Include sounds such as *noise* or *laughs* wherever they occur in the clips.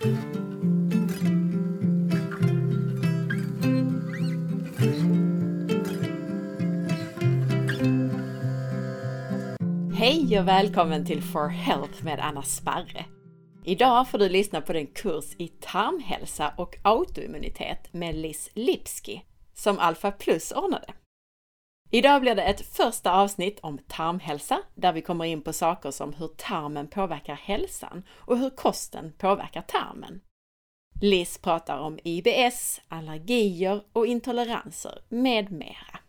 Hej och välkommen till For Health med Anna Sparre. Idag får du lyssna på den kurs i tarmhälsa och autoimmunitet med Liz Lipski som Alpha Plus ordnade. Idag blir det ett första avsnitt om tarmhälsa där vi kommer in på saker som hur tarmen påverkar hälsan och hur kosten påverkar tarmen. Liz pratar om IBS, allergier och intoleranser med mera.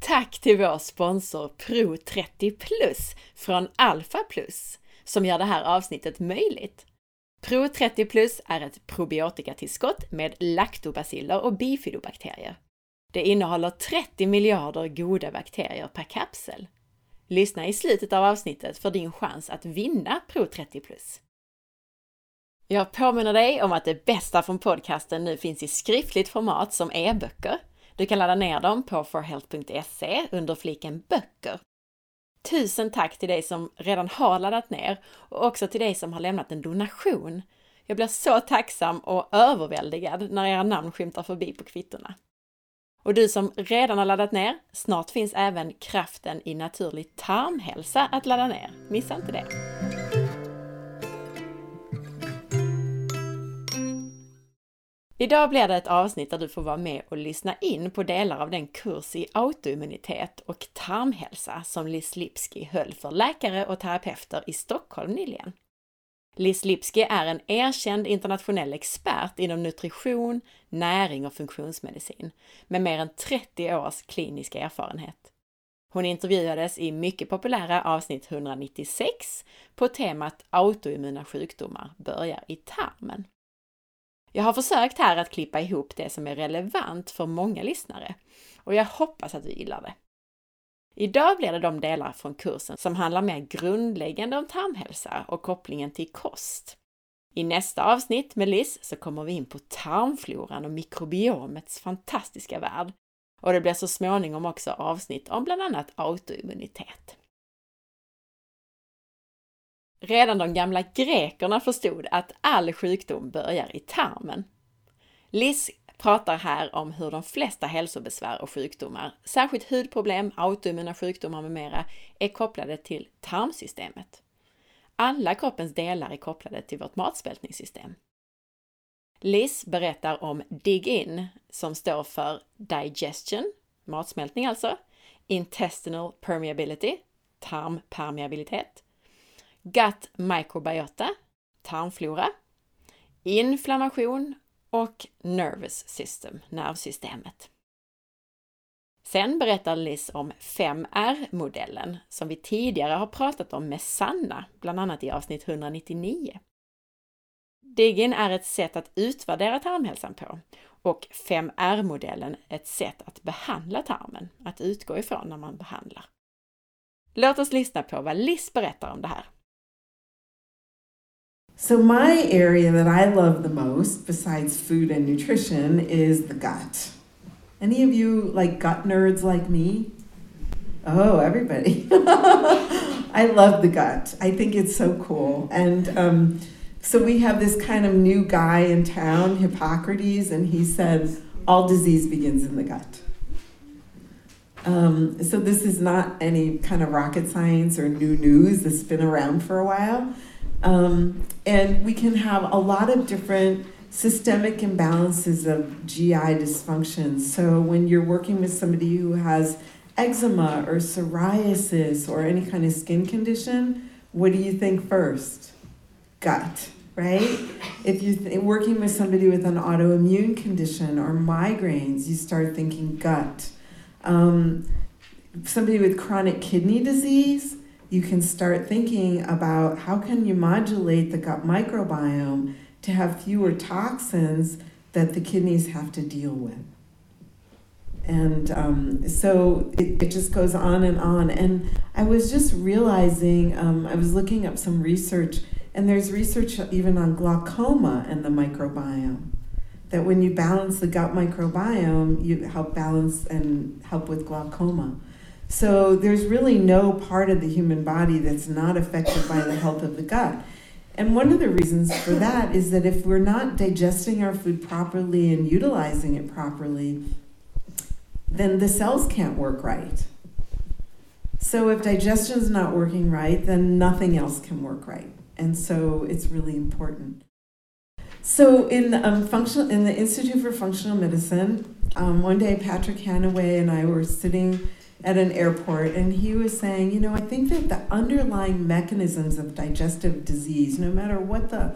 Tack till vår sponsor Pro 30 Plus från Alpha Plus som gör det här avsnittet möjligt. Pro 30 Plus är ett probiotikatillskott med laktobaciller och bifidobakterier. Det innehåller 30 miljarder goda bakterier per kapsel. Lyssna i slutet av avsnittet för din chans att vinna Pro 30 Plus. Jag påminner dig om att det bästa från podcasten nu finns i skriftligt format som e-böcker. Du kan ladda ner dem på forhealth.se under fliken böcker. Tusen tack till dig som redan har laddat ner och också till dig som har lämnat en donation. Jag blir så tacksam och överväldigad när era namn skymtar förbi på kvittorna. Och du som redan har laddat ner, snart finns även kraften i naturlig tarmhälsa att ladda ner. Missa inte det! Idag blir det ett avsnitt där du får vara med och lyssna in på delar av den kurs i autoimmunitet och tarmhälsa som Liz Lipski höll för läkare och terapeuter i Stockholm nyligen. Liz Lipski är en erkänd internationell expert inom nutrition, näring och funktionsmedicin med mer än 30 års klinisk erfarenhet. Hon intervjuades i mycket populära avsnitt 196 på temat autoimmuna sjukdomar börjar i tarmen. Jag har försökt här att klippa ihop det som är relevant för många lyssnare och jag hoppas att du gillar det. Idag blir det de delar från kursen som handlar mer grundläggande om tarmhälsa och kopplingen till kost. I nästa avsnitt med Liz så kommer vi in på tarmfloran och mikrobiomets fantastiska värld. Och det blir så småningom också avsnitt om bland annat autoimmunitet. Redan de gamla grekerna förstod att all sjukdom börjar i tarmen. Liz pratar här om hur de flesta hälsobesvär och sjukdomar, särskilt hudproblem, autoimmuna sjukdomar med mera, är kopplade till tarmsystemet. Alla kroppens delar är kopplade till vårt matsmältningssystem. Liz berättar om Dig In, som står för Digestion, matsmältning alltså, Intestinal Permeability, tarmpermeabilitet, Gut Microbiota, tarmflora, inflammation och Nervous System, nervsystemet. Sen berättar Liz om 5R-modellen som vi tidigare har pratat om med Sanna, bland annat i avsnitt 199. Digin är ett sätt att utvärdera tarmhälsan på och 5R-modellen ett sätt att behandla tarmen, att utgå ifrån när man behandlar. Låt oss lyssna på vad Liz berättar om det här. So, my area that I love the most, besides food and nutrition, is the gut. Any of you like gut nerds like me? Oh, everybody. *laughs* I love the gut. I think it's so cool. And um, so we have this kind of new guy in town, Hippocrates, and he said, all disease begins in the gut. Um, so this is not any kind of rocket science or new news. Has been around for a while. Um, and we can have a lot of different systemic imbalances of GI dysfunction. So when you're working with somebody who has eczema or psoriasis or any kind of skin condition, what do you think first? Gut, right? If you're th- working with somebody with an autoimmune condition or migraines, you start thinking gut. Um, somebody with chronic kidney disease, you can start thinking about how can you modulate the gut microbiome to have fewer toxins that the kidneys have to deal with. And um, so it, it just goes on and on. And I was just realizing, um, I was looking up some research, and there's research even on glaucoma and the microbiome. That when you balance the gut microbiome, you help balance and help with glaucoma. So there's really no part of the human body that's not affected by the health of the gut. And one of the reasons for that is that if we're not digesting our food properly and utilizing it properly, then the cells can't work right. So if digestion is not working right, then nothing else can work right. And so it's really important. So in um, functional in the Institute for Functional Medicine, um, one day Patrick Hanaway and I were sitting at an airport, and he was saying, you know, I think that the underlying mechanisms of digestive disease, no matter what the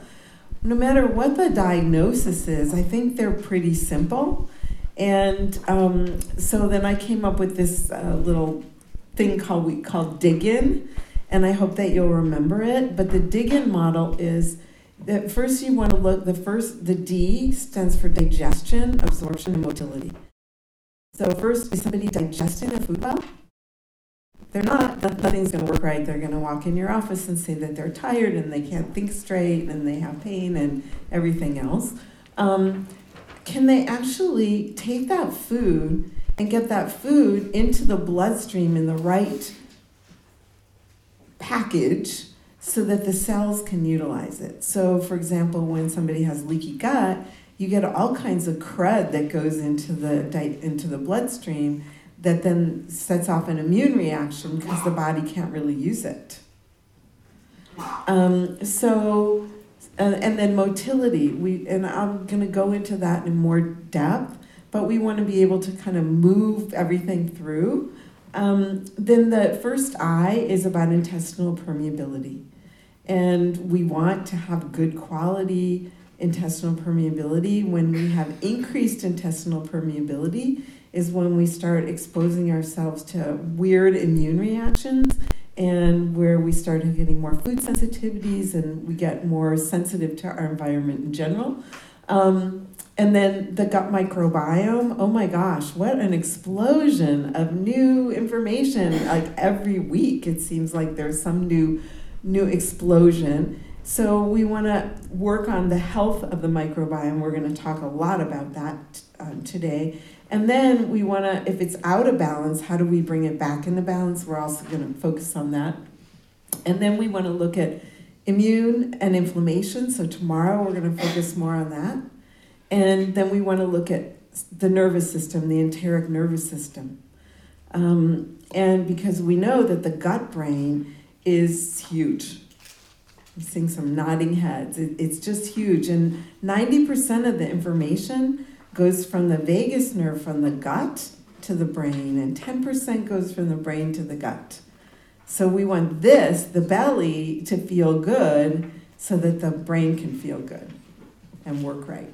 no matter what the diagnosis is, I think they're pretty simple. And um, so then I came up with this uh, little thing called we called Dig-In, and I hope that you'll remember it. But the Dig-In model is that first you want to look the first the D stands for digestion, absorption, and motility. So first, is somebody digesting their food well? They're not. Nothing's going to work right. They're going to walk in your office and say that they're tired and they can't think straight and they have pain and everything else. Um, can they actually take that food and get that food into the bloodstream in the right package so that the cells can utilize it? So, for example, when somebody has leaky gut, you get all kinds of crud that goes into the into the bloodstream that then sets off an immune reaction because the body can't really use it. Um, so, uh, and then motility. We and I'm going to go into that in more depth, but we want to be able to kind of move everything through. Um, then the first I is about intestinal permeability, and we want to have good quality intestinal permeability. When we have increased intestinal permeability, is when we start exposing ourselves to weird immune reactions and where we start getting more food sensitivities and we get more sensitive to our environment in general. Um, and then the gut microbiome, oh my gosh, what an explosion of new information. Like every week, it seems like there's some new new explosion. So we want to work on the health of the microbiome. We're going to talk a lot about that um, today. And then we want to, if it's out of balance, how do we bring it back into balance? We're also going to focus on that. And then we want to look at immune and inflammation. So tomorrow we're going to focus more on that. And then we want to look at the nervous system, the enteric nervous system. Um, and because we know that the gut brain is huge I'm seeing some nodding heads. It, it's just huge. And 90% of the information goes from the vagus nerve from the gut to the brain, and 10% goes from the brain to the gut. So we want this, the belly, to feel good so that the brain can feel good and work right.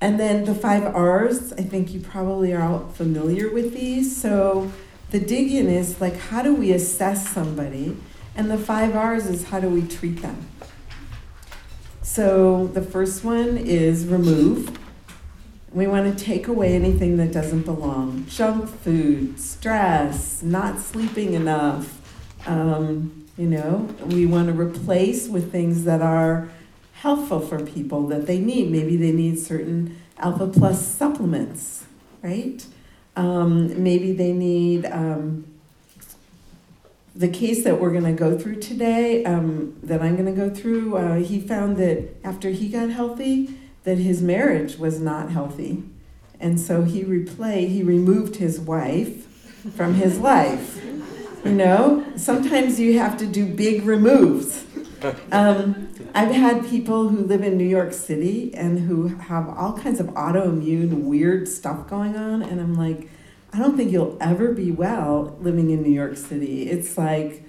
And then the five R's, I think you probably are all familiar with these. So the Dig-In is like, how do we assess somebody? And the five R's is how do we treat them? So the first one is remove. We want to take away anything that doesn't belong junk food, stress, not sleeping enough. Um, you know, we want to replace with things that are helpful for people that they need. Maybe they need certain alpha plus supplements, right? Um, maybe they need um, the case that we're going to go through today, um, that I'm going to go through. Uh, he found that after he got healthy, that his marriage was not healthy, and so he replay he removed his wife from his life. You know, sometimes you have to do big removes. Um, I've had people who live in New York City and who have all kinds of autoimmune weird stuff going on, and I'm like, I don't think you'll ever be well living in New York City. It's like,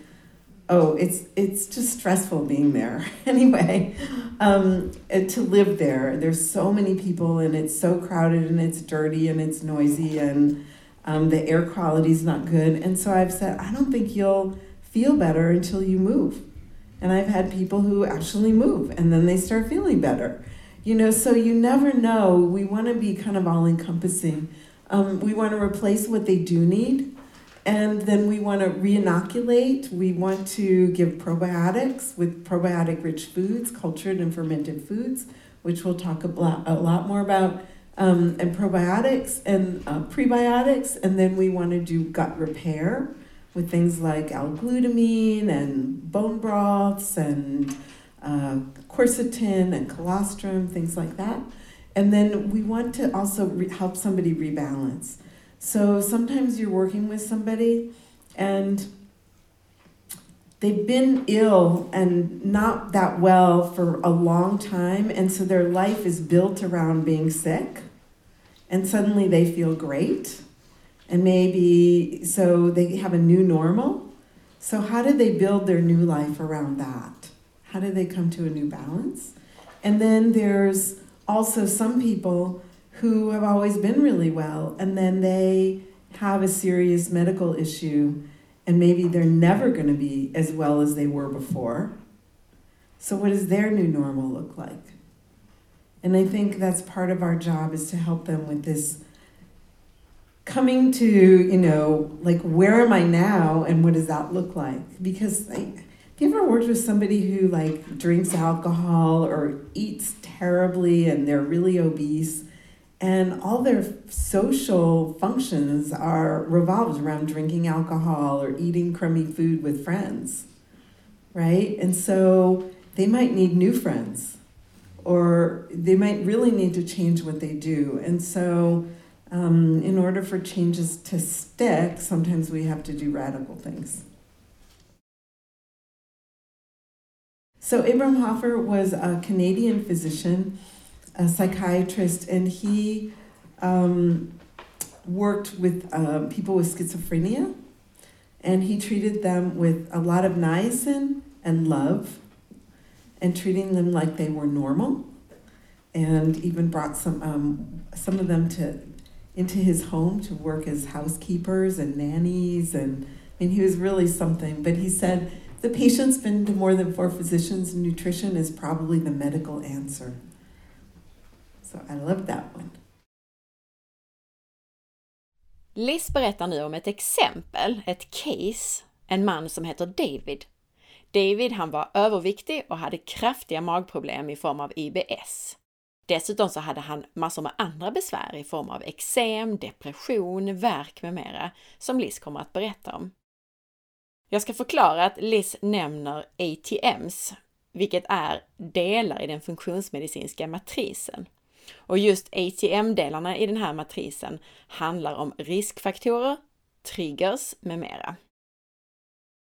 oh, it's it's just stressful being there. *laughs* anyway, um, to live there, there's so many people, and it's so crowded, and it's dirty, and it's noisy, and um, the air quality is not good. And so I've said, I don't think you'll feel better until you move. And I've had people who actually move and then they start feeling better. You know, so you never know. We want to be kind of all encompassing. Um, we want to replace what they do need. And then we want to reinoculate. We want to give probiotics with probiotic rich foods, cultured and fermented foods, which we'll talk a lot, a lot more about, um, and probiotics and uh, prebiotics. And then we want to do gut repair with things like L-glutamine and bone broths and uh, quercetin and colostrum, things like that. And then we want to also re- help somebody rebalance. So sometimes you're working with somebody and they've been ill and not that well for a long time, and so their life is built around being sick, and suddenly they feel great, and maybe so they have a new normal. So, how do they build their new life around that? How do they come to a new balance? And then there's also some people who have always been really well, and then they have a serious medical issue and maybe they're never going to be as well as they were before. So, what does their new normal look like? And I think that's part of our job is to help them with this coming to, you know, like, where am I now and what does that look like? Because, like, have you ever worked with somebody who, like, drinks alcohol or eats terribly and they're really obese? and all their social functions are revolved around drinking alcohol or eating crummy food with friends right and so they might need new friends or they might really need to change what they do and so um, in order for changes to stick sometimes we have to do radical things. So Abram Hoffer was a Canadian physician a psychiatrist, and he um, worked with uh, people with schizophrenia, and he treated them with a lot of niacin and love, and treating them like they were normal, and even brought some um, some of them to into his home to work as housekeepers and nannies, and I mean he was really something. But he said the patient's been to more than four physicians, and nutrition is probably the medical answer. Så I love that one. Liz berättar nu om ett exempel, ett case, en man som heter David. David han var överviktig och hade kraftiga magproblem i form av IBS. Dessutom så hade han massor med andra besvär i form av eksem, depression, värk med mera, som Liz kommer att berätta om. Jag ska förklara att Liz nämner ATMs, vilket är delar i den funktionsmedicinska matrisen. Och just ATM-delarna i den här matrisen handlar om riskfaktorer, triggers med mera.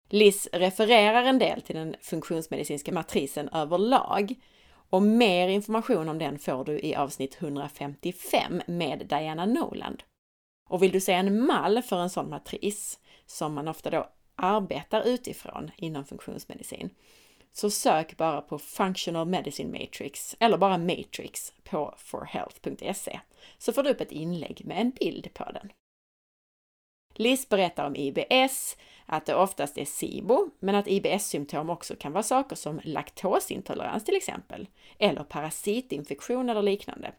Liz refererar en del till den funktionsmedicinska matrisen överlag och mer information om den får du i avsnitt 155 med Diana Noland. Och vill du se en mall för en sån matris, som man ofta då arbetar utifrån inom funktionsmedicin, så sök bara på Functional Medicine Matrix eller bara Matrix på forhealth.se så får du upp ett inlägg med en bild på den. Liz berättar om IBS, att det oftast är SIBO, men att IBS-symptom också kan vara saker som laktosintolerans till exempel, eller parasitinfektion eller liknande.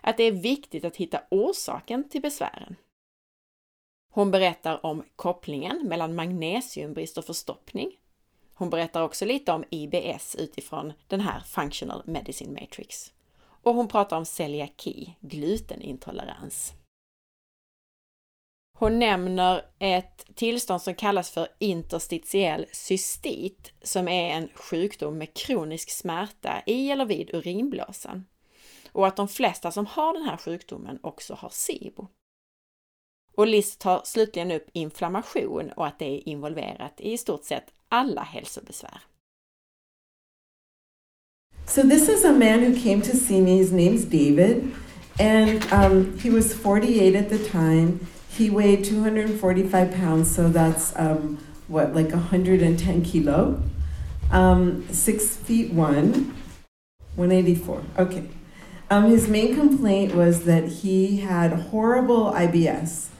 Att det är viktigt att hitta orsaken till besvären. Hon berättar om kopplingen mellan magnesiumbrist och förstoppning hon berättar också lite om IBS utifrån den här Functional Medicine Matrix. Och hon pratar om celiaki, glutenintolerans. Hon nämner ett tillstånd som kallas för interstitiell cystit, som är en sjukdom med kronisk smärta i eller vid urinblåsan. Och att de flesta som har den här sjukdomen också har SIBO. Och Liz tar slutligen upp inflammation och att det är involverat i stort sett alla hälsobesvär. So this is a man who came to see me. His name's David, and um, he was 48 at the time. He weighed 245 pounds, so that's um, what, like 110 kilo. Um, six feet one, 184. Okay. Um, his main complaint was that he had horrible IBS.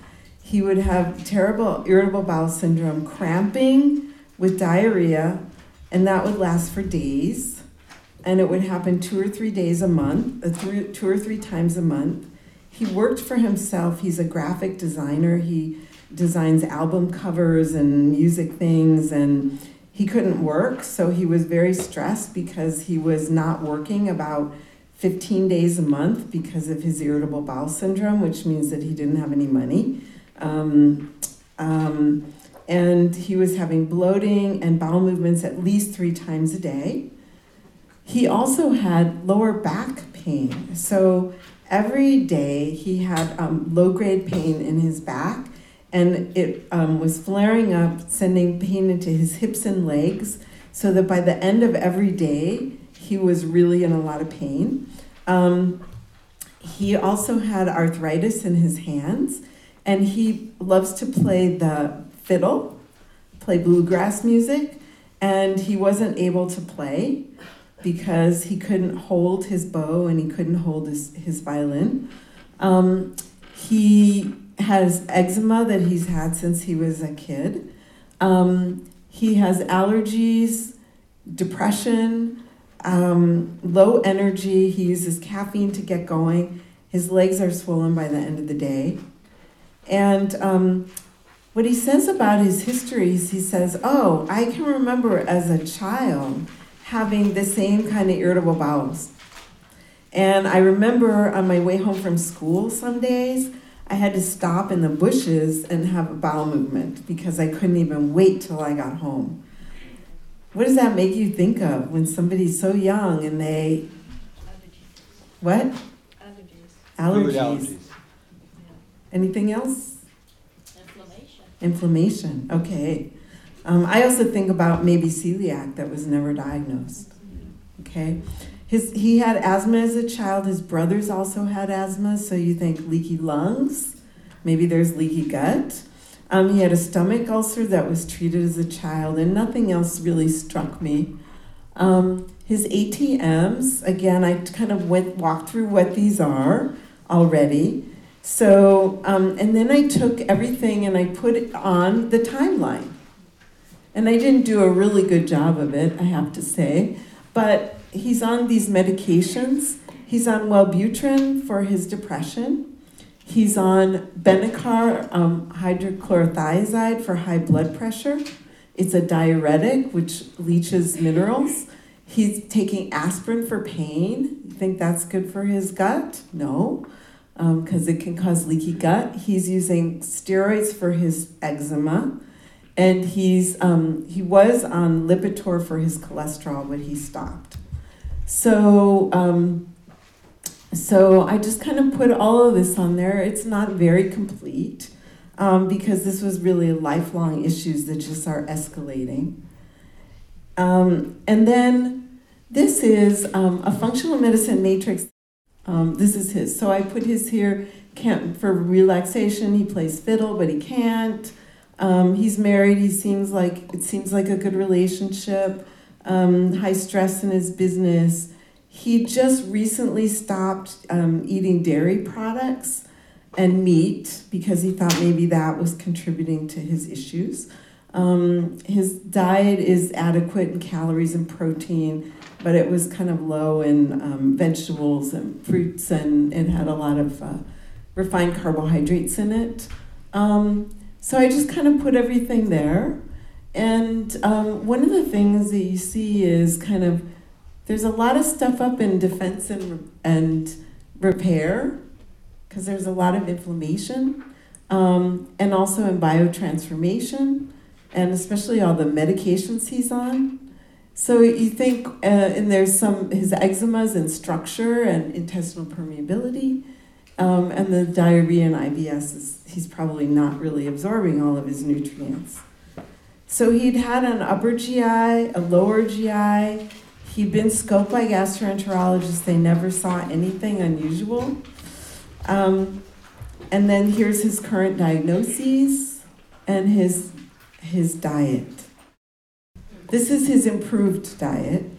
He would have terrible irritable bowel syndrome, cramping, with diarrhea, and that would last for days. And it would happen two or three days a month, uh, three, two or three times a month. He worked for himself. He's a graphic designer. He designs album covers and music things, and he couldn't work, so he was very stressed because he was not working about 15 days a month because of his irritable bowel syndrome, which means that he didn't have any money. Um, um, and he was having bloating and bowel movements at least three times a day. He also had lower back pain. So every day he had um, low grade pain in his back, and it um, was flaring up, sending pain into his hips and legs, so that by the end of every day, he was really in a lot of pain. Um, he also had arthritis in his hands, and he loves to play the fiddle, play bluegrass music, and he wasn't able to play because he couldn't hold his bow and he couldn't hold his, his violin. Um, he has eczema that he's had since he was a kid. Um, he has allergies, depression, um, low energy. He uses caffeine to get going. His legs are swollen by the end of the day. And um, what he says about his histories, he says, Oh, I can remember as a child having the same kind of irritable bowels. And I remember on my way home from school some days, I had to stop in the bushes and have a bowel movement because I couldn't even wait till I got home. What does that make you think of when somebody's so young and they. What? Allergies. Allergies. allergies. Anything else? Inflammation. Inflammation, okay. Um, I also think about maybe celiac that was never diagnosed. Okay? His, he had asthma as a child. His brothers also had asthma, so you think leaky lungs. Maybe there's leaky gut. Um, he had a stomach ulcer that was treated as a child, and nothing else really struck me. Um, his ATMs, again, I kind of went walked through what these are already. So, um, and then I took everything and I put it on the timeline. And I didn't do a really good job of it, I have to say. But he's on these medications. He's on Wellbutrin for his depression. He's on Benicar um, hydrochlorothiazide for high blood pressure. It's a diuretic which leaches minerals. He's taking aspirin for pain. You think that's good for his gut? No, because um, it can cause leaky gut. He's using steroids for his eczema and he's um, he was on Lipitor for his cholesterol, but he stopped. So um, so I just kind of put all of this on there. It's not very complete um, because this was really lifelong issues that just are escalating. Um, and then this is um, a functional medicine matrix. Um, this is his. So I put his here. Can't for relaxation. He plays fiddle, but he can't. Um, he's married. He seems like it seems like a good relationship. Um, high stress in his business. He just recently stopped um, eating dairy products and meat because he thought maybe that was contributing to his issues. Um, his diet is adequate in calories and protein, but it was kind of low in um, vegetables and fruits and it had a lot of uh, refined carbohydrates in it. Um, so I just kind of put everything there. And um, one of the things that you see is kind of there's a lot of stuff up in defense and, and repair because there's a lot of inflammation, um, and also in biotransformation, and especially all the medications he's on. So you think, uh, and there's some his eczemas and structure and intestinal permeability. Um, and the diarrhea and IBS is, he's probably not really absorbing all of his nutrients. So he'd had an upper GI, a lower GI. He'd been scoped by gastroenterologists. They never saw anything unusual. Um, and then here's his current diagnoses and his, his diet. This is his improved diet.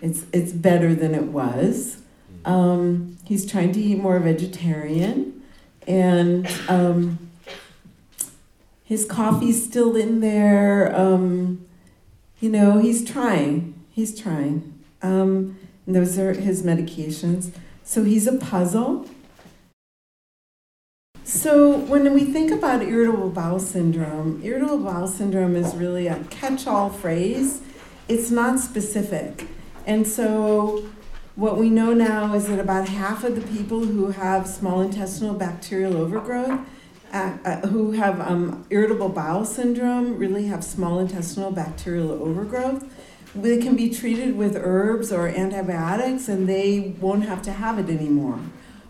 It's, it's better than it was. Um, he's trying to eat more vegetarian, and um, his coffee's still in there. Um, you know, he's trying. He's trying. Um, and those are his medications. So he's a puzzle. So when we think about irritable bowel syndrome, irritable bowel syndrome is really a catch-all phrase. It's not specific. And so what we know now is that about half of the people who have small intestinal bacterial overgrowth uh, uh, who have um, irritable bowel syndrome really have small intestinal bacterial overgrowth. They can be treated with herbs or antibiotics and they won't have to have it anymore.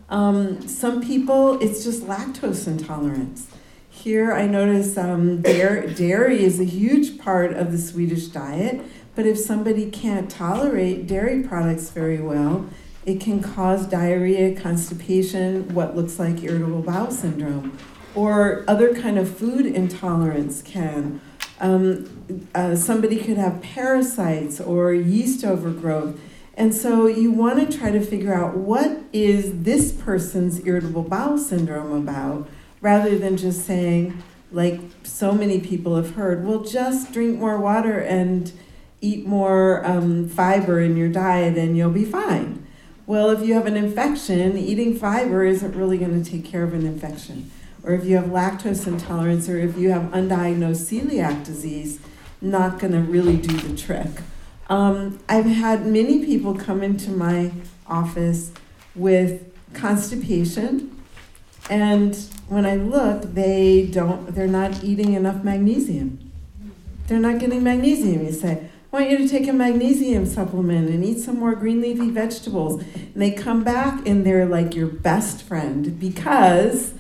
Um, some people, it's just lactose intolerance. Here I notice um, dairy, dairy is a huge part of the Swedish diet, but if somebody can't tolerate dairy products very well, it can cause diarrhea, constipation, what looks like irritable bowel syndrome, or other kind of food intolerance can. Um, uh, somebody could have parasites or yeast overgrowth. And so you want to try to figure out what is this person's irritable bowel syndrome about rather than just saying, like so many people have heard, well, just drink more water and eat more um, fiber in your diet and you'll be fine. Well, if you have an infection, eating fiber isn't really going to take care of an infection. Or if you have lactose intolerance or if you have undiagnosed celiac disease, not going to really do the trick. Um, I've had many people come into my office with constipation, and when I look, they don't, they're not eating enough magnesium. They're not getting magnesium. You say, I want you to take a magnesium supplement and eat some more green leafy vegetables. And they come back and they're like your best friend because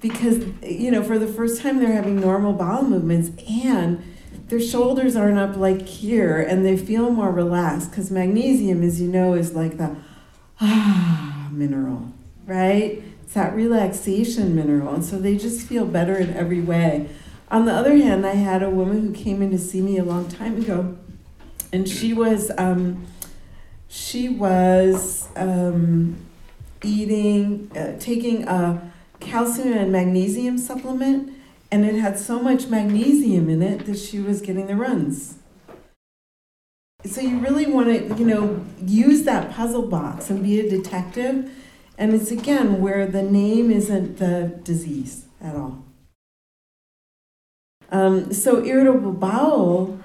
because you know for the first time they're having normal bowel movements and their shoulders aren't up like here and they feel more relaxed because magnesium as you know is like the ah mineral right it's that relaxation mineral and so they just feel better in every way on the other hand i had a woman who came in to see me a long time ago and she was um, she was um, eating uh, taking a calcium and magnesium supplement and it had so much magnesium in it that she was getting the runs. So you really want to you know use that puzzle box and be a detective. And it's again where the name isn't the disease at all. Um, so irritable bowel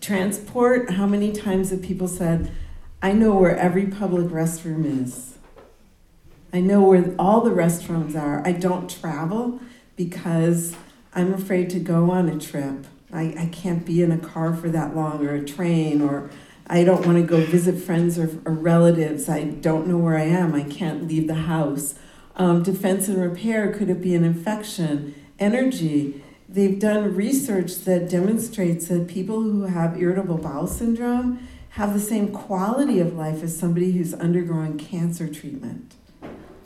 transport, how many times have people said, I know where every public restroom is? I know where all the restrooms are. I don't travel because I'm afraid to go on a trip. I, I can't be in a car for that long or a train or I don't want to go visit friends or, or relatives. I don't know where I am. I can't leave the house. Um, defense and repair could it be an infection? Energy they've done research that demonstrates that people who have irritable bowel syndrome have the same quality of life as somebody who's undergoing cancer treatment.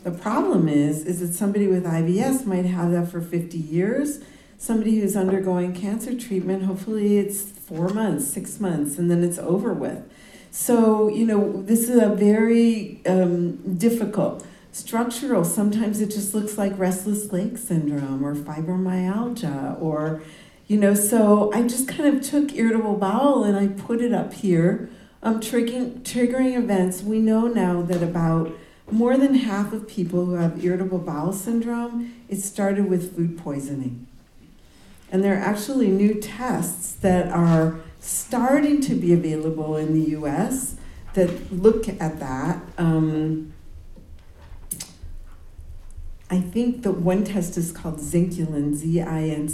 The problem is, is that somebody with IBS might have that for 50 years. Somebody who's undergoing cancer treatment, hopefully it's four months, six months, and then it's over with. So, you know, this is a very um, difficult structural. Sometimes it just looks like restless leg syndrome or fibromyalgia or, you know, so I just kind of took irritable bowel and I put it up here. Um, triggering, triggering events, we know now that about more than half of people who have irritable bowel syndrome, it started with food poisoning. And there are actually new tests that are starting to be available in the US that look at that. Um, I think the one test is called Zinculin, Z-I-N-C-U-L-I-N,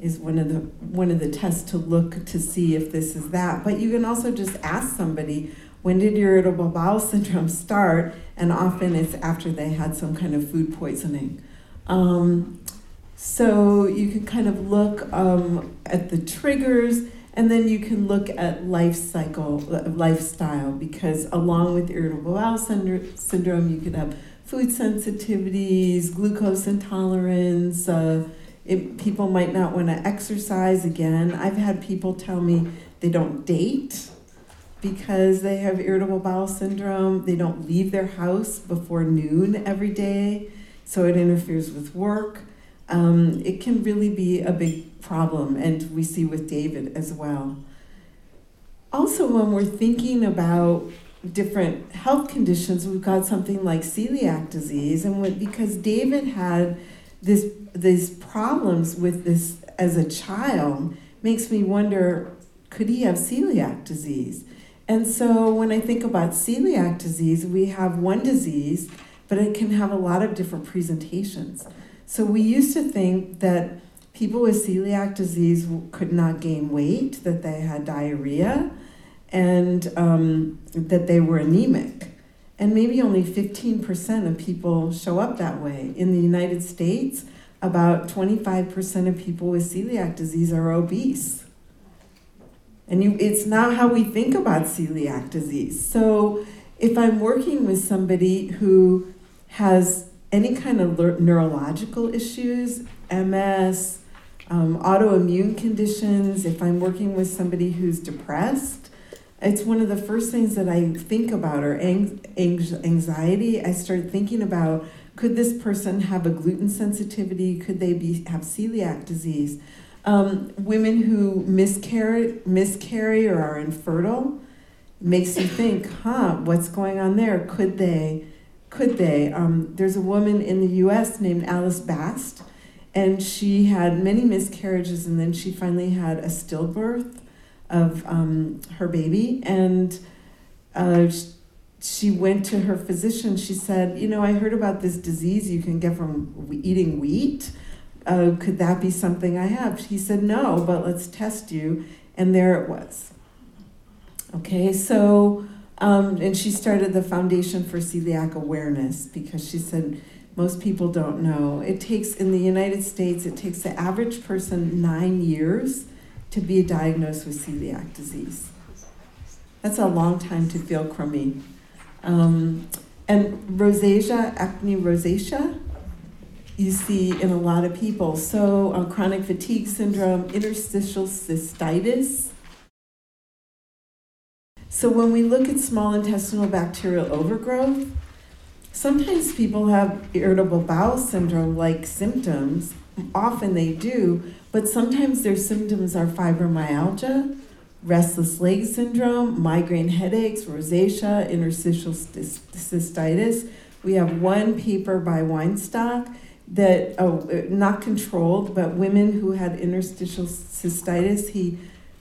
is one of the one of the tests to look to see if this is that. But you can also just ask somebody, when did irritable bowel *laughs* syndrome start? And often it's after they had some kind of food poisoning. Um, so you can kind of look um, at the triggers and then you can look at life cycle, lifestyle, because along with irritable bowel syndrome, you could have food sensitivities, glucose intolerance. Uh, it, people might not want to exercise again. I've had people tell me they don't date because they have irritable bowel syndrome. They don't leave their house before noon every day, so it interferes with work. Um, it can really be a big problem, and we see with David as well. Also, when we're thinking about different health conditions, we've got something like celiac disease, and when, because David had this these problems with this as a child, makes me wonder, could he have celiac disease? And so when I think about celiac disease, we have one disease but it can have a lot of different presentations. So we used to think that people with celiac disease could not gain weight, that they had diarrhea, and um, that they were anemic. And maybe only 15% of people show up that way. In the United States, about 25% of people with celiac disease are obese. And you, it's not how we think about celiac disease. So if I'm working with somebody who has any kind of neurological issues, MS, um, autoimmune conditions, if I'm working with somebody who's depressed, it's one of the first things that I think about or ang- anxiety. I start thinking about could this person have a gluten sensitivity? Could they be have celiac disease? Um, women who miscarry, miscarry or are infertile makes you think, huh, what's going on there? Could they? Could they? Um, there's a woman in the U.S. named Alice Bast, and she had many miscarriages, and then she finally had a stillbirth of um, her baby, and uh, she went to her physician. She said, "You know, I heard about this disease you can get from eating wheat." uh, could that be something I have? He said, no, but let's test you. And there it was. Okay, so, um, and she started the Foundation for Celiac Awareness because she said most people don't know. It takes, in the United States, it takes the average person nine years to be diagnosed with celiac disease. That's a long time to feel crummy. Um, and rosacea, acne rosacea, you see in a lot of people. So, uh, chronic fatigue syndrome, interstitial cystitis. So, when we look at small intestinal bacterial overgrowth, sometimes people have irritable bowel syndrome like symptoms. Often they do, but sometimes their symptoms are fibromyalgia, restless leg syndrome, migraine headaches, rosacea, interstitial cystitis. We have one paper by Weinstock that oh, not controlled, but women who had interstitial cystitis, he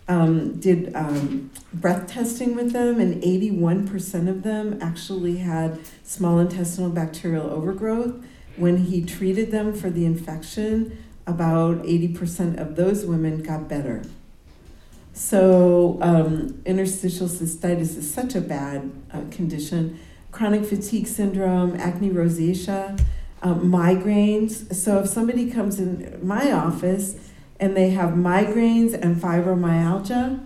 um, did um, breath testing with them, and 81% of them actually had small intestinal bacterial overgrowth. When he treated them for the infection, about 80% of those women got better. So, um, interstitial cystitis is such a bad uh, condition. Chronic fatigue syndrome, acne rosacea, um, migraines. So if somebody comes in my office and they have migraines and fibromyalgia,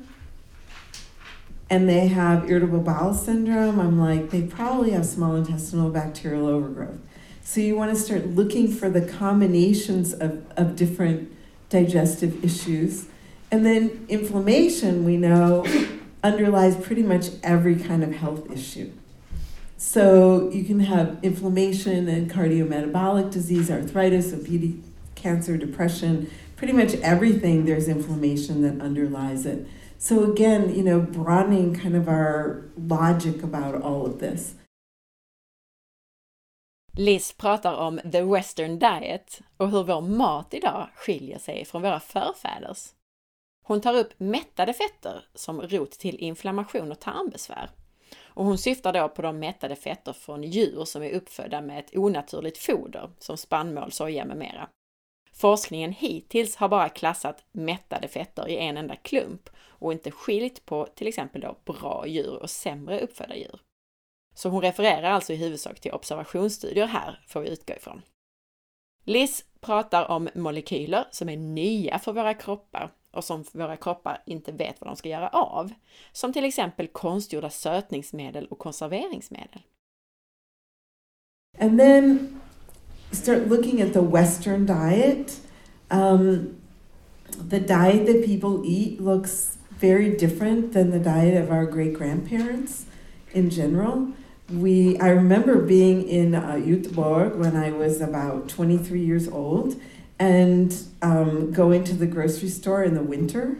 and they have irritable bowel syndrome, I'm like, they probably have small intestinal bacterial overgrowth. So you want to start looking for the combinations of, of different digestive issues. And then inflammation, we know, underlies pretty much every kind of health issue. So you can have inflammation and cardiometabolic disease, arthritis, obesity, cancer, depression, pretty much everything there's inflammation that underlies it. So again, you know, broadening kind of our logic about all of this. Liz pratar om the western diet och hur vår mat idag skiljer sig från våra förfäders. Hon tar upp mättade fetter som rot till inflammation och tarmbesvär och hon syftar då på de mättade fetter från djur som är uppfödda med ett onaturligt foder som spannmål, soja med mera. Forskningen hittills har bara klassat mättade fetter i en enda klump och inte skilt på till exempel då bra djur och sämre uppfödda djur. Så hon refererar alltså i huvudsak till observationsstudier här, får vi utgå ifrån. Liz pratar om molekyler som är nya för våra kroppar och som våra kroppar inte vet vad de ska göra av. Som till exempel konstgjorda sötningsmedel och konserveringsmedel. And then start looking at the western diet. Um, the diet that people eat looks very different than the diet of our great grandparents in general. We, I remember being in uh, when I was about 23 years old, and um, going to the grocery store in the winter.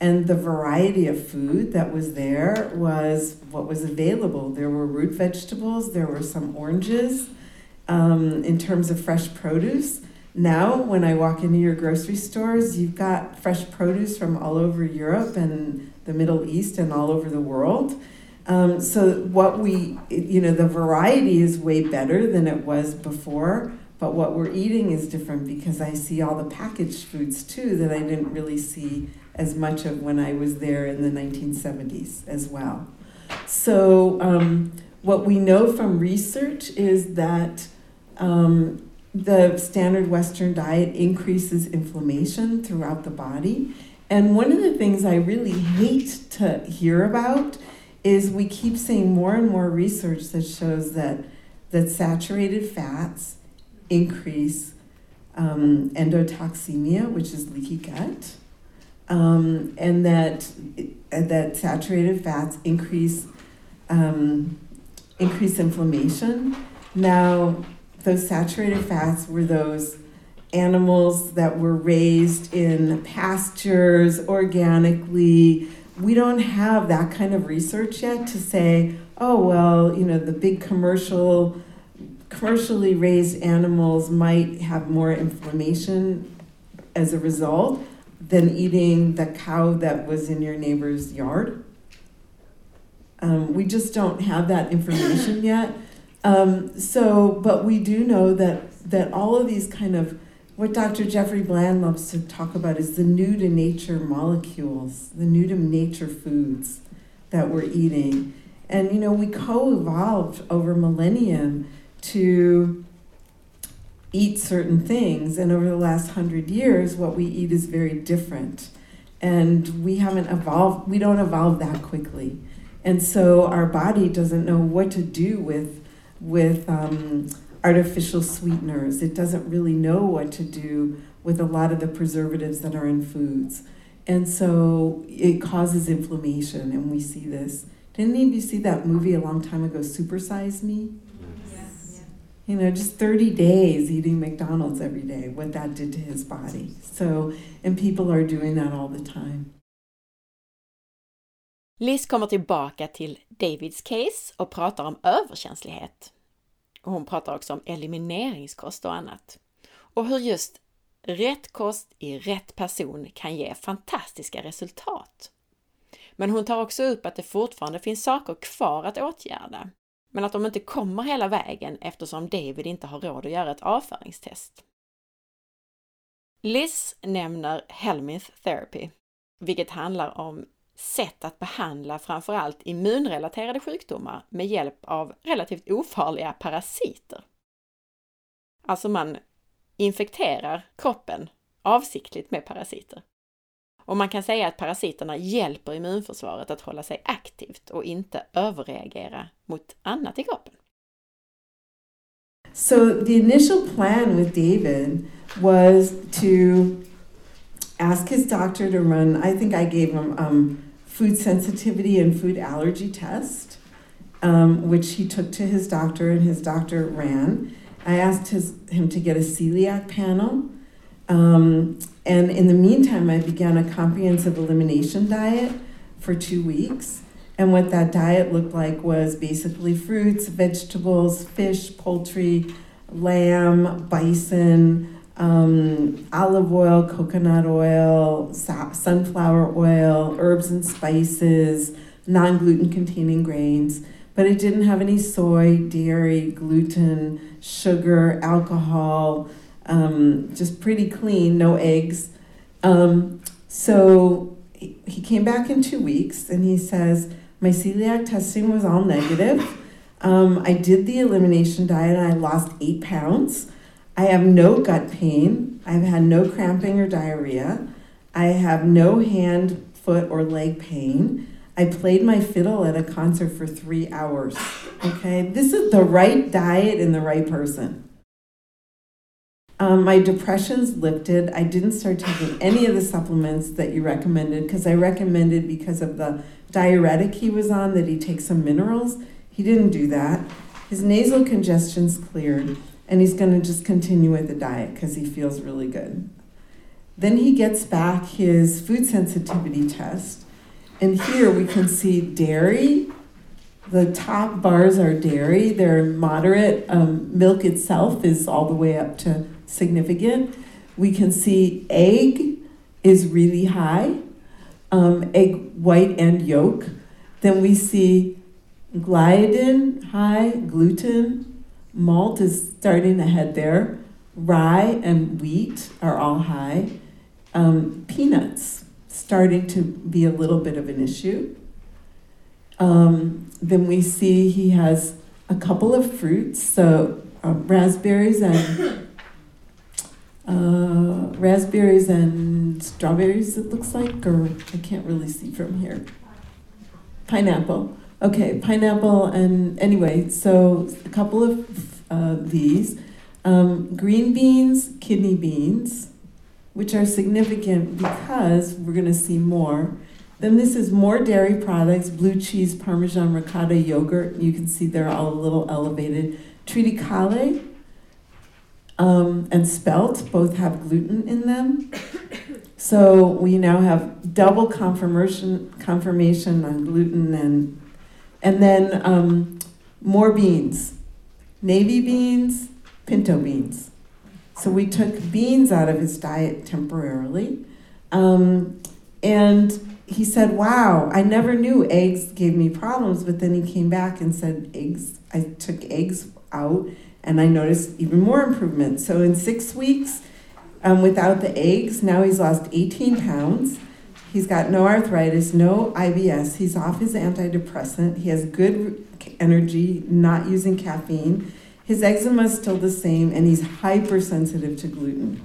And the variety of food that was there was what was available. There were root vegetables, there were some oranges um, in terms of fresh produce. Now, when I walk into your grocery stores, you've got fresh produce from all over Europe and the Middle East and all over the world. Um, so what we, you know, the variety is way better than it was before, but what we're eating is different because I see all the packaged foods too that I didn't really see as much of when I was there in the 1970s as well. So um, what we know from research is that um, the standard Western diet increases inflammation throughout the body. And one of the things I really hate to hear about is we keep seeing more and more research that shows that that saturated fats increase um, endotoxemia, which is leaky gut, um, and that that saturated fats increase um, increase inflammation. Now, those saturated fats were those animals that were raised in pastures organically we don't have that kind of research yet to say, oh well, you know, the big commercial commercially raised animals might have more inflammation as a result than eating the cow that was in your neighbor's yard. Um, we just don't have that information *coughs* yet. Um, so, but we do know that that all of these kind of what Dr. Jeffrey Bland loves to talk about is the new to nature molecules, the new to nature foods that we're eating. And you know, we co-evolved over millennium to eat certain things, and over the last hundred years, what we eat is very different. And we haven't evolved, we don't evolve that quickly. And so our body doesn't know what to do with with um, artificial sweeteners. It doesn't really know what to do with a lot of the preservatives that are in foods. And so it causes inflammation, and we see this. Didn't any of you see that movie a long time ago, Supersize Me? Yes. You know, just 30 days eating McDonald's every day, what that did to his body. So, and people are doing that all the time. Liz kommer tillbaka till Davids case och pratar om överkänslighet. Hon pratar också om elimineringskost och annat. Och hur just rätt kost i rätt person kan ge fantastiska resultat. Men hon tar också upp att det fortfarande finns saker kvar att åtgärda, men att de inte kommer hela vägen eftersom David inte har råd att göra ett avföringstest. Liz nämner Helminth Therapy, vilket handlar om sätt att behandla framförallt immunrelaterade sjukdomar med hjälp av relativt ofarliga parasiter. Alltså man infekterar kroppen avsiktligt med parasiter. Och man kan säga att parasiterna hjälper immunförsvaret att hålla sig aktivt och inte överreagera mot annat i kroppen. So the initial plan with David was to ask his doctor to run, I think I gave him um, food sensitivity and food allergy test, um, which he took to his doctor and his doctor ran. I asked his, him to get a celiac panel. Um, and in the meantime, I began a comprehensive elimination diet for two weeks. And what that diet looked like was basically fruits, vegetables, fish, poultry, lamb, bison, um, olive oil, coconut oil, sunflower oil, herbs and spices, non gluten containing grains, but it didn't have any soy, dairy, gluten, sugar, alcohol, um, just pretty clean, no eggs. Um, so he came back in two weeks and he says, My celiac testing was all negative. Um, I did the elimination diet and I lost eight pounds. I have no gut pain. I've had no cramping or diarrhea. I have no hand, foot, or leg pain. I played my fiddle at a concert for three hours. *sighs* Okay, this is the right diet in the right person. Um, my depression's lifted. I didn't start taking any of the supplements that you recommended because I recommended because of the diuretic he was on that he take some minerals. He didn't do that. His nasal congestion's cleared and he's going to just continue with the diet because he feels really good. Then he gets back his food sensitivity test, and here we can see dairy. The top bars are dairy, they're moderate. Um, milk itself is all the way up to significant. We can see egg is really high, um, egg white and yolk. Then we see gliadin high, gluten, malt is starting to head there, rye and wheat are all high, um, peanuts starting to be a little bit of an issue. Um, then we see he has a couple of fruits, so uh, raspberries and *coughs* uh, raspberries and strawberries. It looks like, or I can't really see from here. Pineapple. Okay, pineapple and anyway, so a couple of uh, these. Um, green beans, kidney beans, which are significant because we're going to see more. Then this is more dairy products, blue cheese, Parmesan, ricotta, yogurt. You can see they're all a little elevated. Triticale um, and spelt both have gluten in them. So we now have double confirmation confirmation on gluten and and then um, more beans, navy beans, pinto beans. So we took beans out of his diet temporarily, um, and he said, Wow, I never knew eggs gave me problems. But then he came back and said, Eggs, I took eggs out and I noticed even more improvement. So in six weeks, um, without the eggs, now he's lost 18 pounds. He's got no arthritis, no IBS. He's off his antidepressant. He has good energy, not using caffeine. His eczema is still the same, and he's hypersensitive to gluten.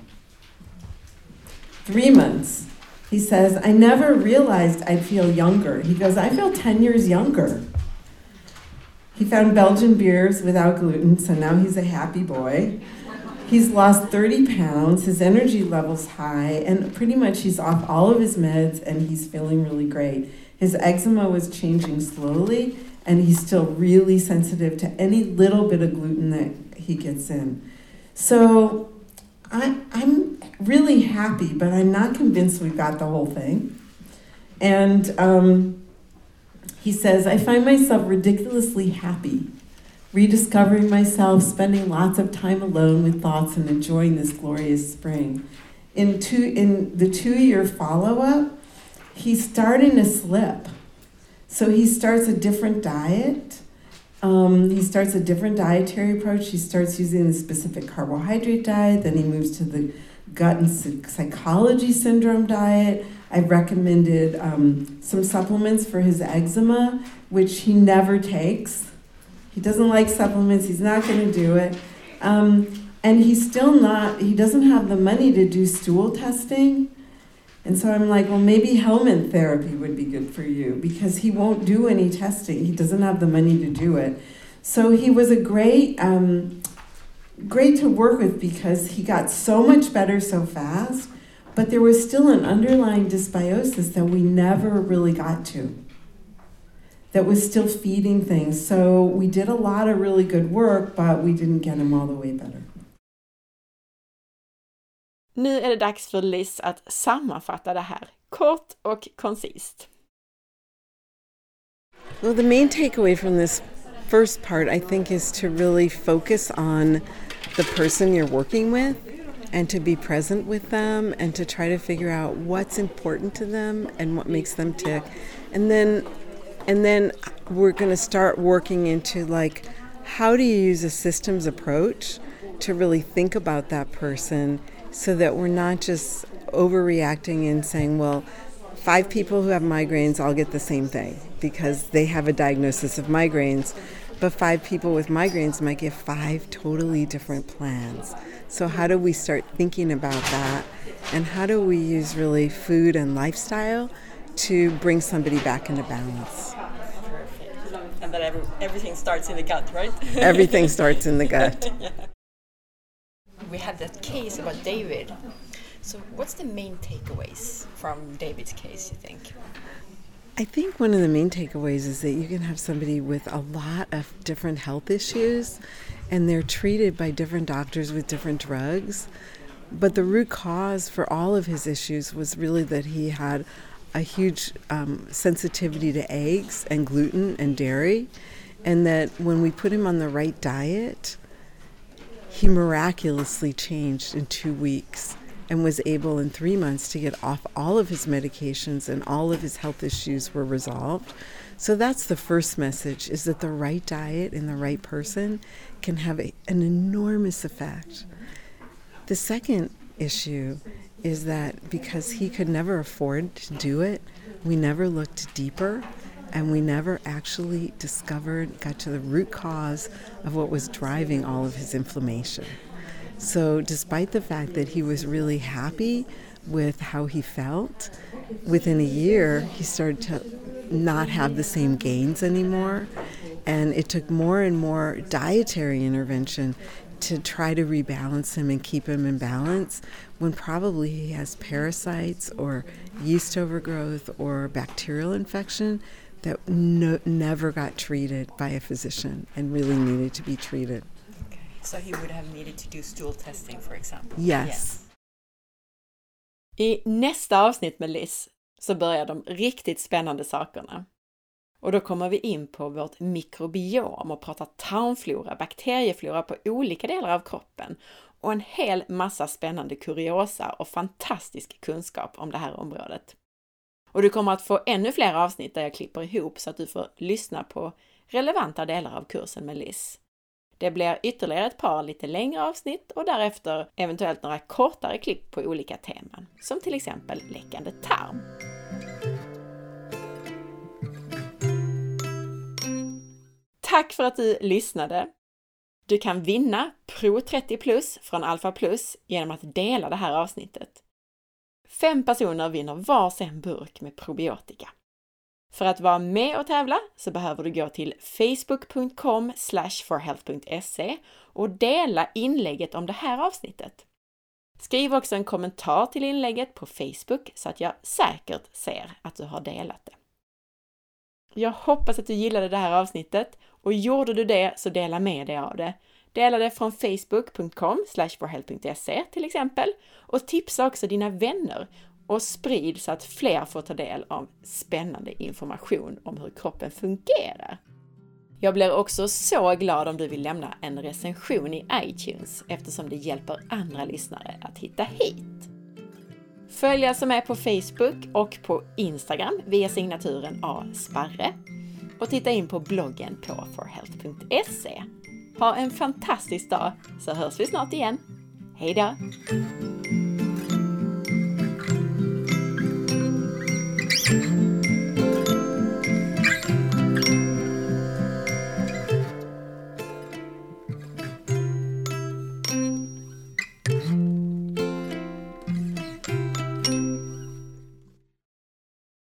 Three months. He says, I never realized I'd feel younger. He goes, I feel 10 years younger. He found Belgian beers without gluten, so now he's a happy boy. He's lost 30 pounds, his energy level's high, and pretty much he's off all of his meds and he's feeling really great. His eczema was changing slowly, and he's still really sensitive to any little bit of gluten that he gets in. So I, I'm really happy, but I'm not convinced we've got the whole thing. And um, he says, I find myself ridiculously happy, rediscovering myself, spending lots of time alone with thoughts, and enjoying this glorious spring. In, two, in the two year follow up, he's starting to slip. So he starts a different diet. Um, he starts a different dietary approach. He starts using a specific carbohydrate diet. Then he moves to the gut and psychology syndrome diet. I've recommended um, some supplements for his eczema, which he never takes. He doesn't like supplements, he's not going to do it. Um, and he's still not, he doesn't have the money to do stool testing. And so I'm like, well, maybe helminth therapy would be good for you because he won't do any testing. He doesn't have the money to do it. So he was a great, um, great to work with because he got so much better so fast, but there was still an underlying dysbiosis that we never really got to. That was still feeding things. So we did a lot of really good work, but we didn't get him all the way better. Nu är det dags för Liz att sammanfatta det här, kort och koncist. Well, the main takeaway from this first part, I think, is to really focus on the person you're working with and to be present with them and to try to figure out what's important to them and what makes them tick. And then and then we're going to start working into like how do you use a systems approach to really think about that person so that we're not just overreacting and saying, well, five people who have migraines all get the same thing because they have a diagnosis of migraines, but five people with migraines might get five totally different plans. So, how do we start thinking about that? And how do we use really food and lifestyle to bring somebody back into balance? Perfect. And that every, everything starts in the gut, right? *laughs* everything starts in the gut. *laughs* yeah we had that case about David. So, what's the main takeaways from David's case, you think? I think one of the main takeaways is that you can have somebody with a lot of different health issues and they're treated by different doctors with different drugs. But the root cause for all of his issues was really that he had a huge um, sensitivity to eggs and gluten and dairy, and that when we put him on the right diet, he miraculously changed in two weeks. and was able in three months to get off all of his medications and all of his health issues were resolved. So that's the first message is that the right diet in the right person can have a, an enormous effect. The second issue is that because he could never afford to do it, we never looked deeper and we never actually discovered, got to the root cause of what was driving all of his inflammation. So, despite the fact that he was really happy with how he felt, within a year he started to not have the same gains anymore. And it took more and more dietary intervention to try to rebalance him and keep him in balance when probably he has parasites or yeast overgrowth or bacterial infection that no, never got treated by a physician and really needed to be treated. Okay. So he would have needed to do stool testing, for example? Yes. I nästa avsnitt med Liz så börjar de riktigt spännande sakerna. Och då kommer vi in på vårt mikrobiom och pratar tarmflora, bakterieflora på olika delar av kroppen och en hel massa spännande kuriosa och fantastisk kunskap om det här området. Och du kommer att få ännu fler avsnitt där jag klipper ihop så att du får lyssna på relevanta delar av kursen med Liz. Det blir ytterligare ett par lite längre avsnitt och därefter eventuellt några kortare klipp på olika teman, som till exempel läckande tarm. Tack för att du lyssnade! Du kan vinna Pro 30 Plus från Alpha Plus genom att dela det här avsnittet. Fem personer vinner varsin burk med probiotika. För att vara med och tävla så behöver du gå till facebook.com forhealth.se och dela inlägget om det här avsnittet. Skriv också en kommentar till inlägget på Facebook så att jag säkert ser att du har delat det. Jag hoppas att du gillade det här avsnittet och gjorde du det så dela med dig av det. Dela det från facebook.com forhealth.se till exempel och tipsa också dina vänner och sprid så att fler får ta del av spännande information om hur kroppen fungerar. Jag blir också så glad om du vill lämna en recension i iTunes eftersom det hjälper andra lyssnare att hitta hit. Följ alltså med på Facebook och på Instagram via signaturen A. Sparre och titta in på bloggen på forhealth.se. Ha en fantastisk dag så hörs vi snart igen. Hejdå! thank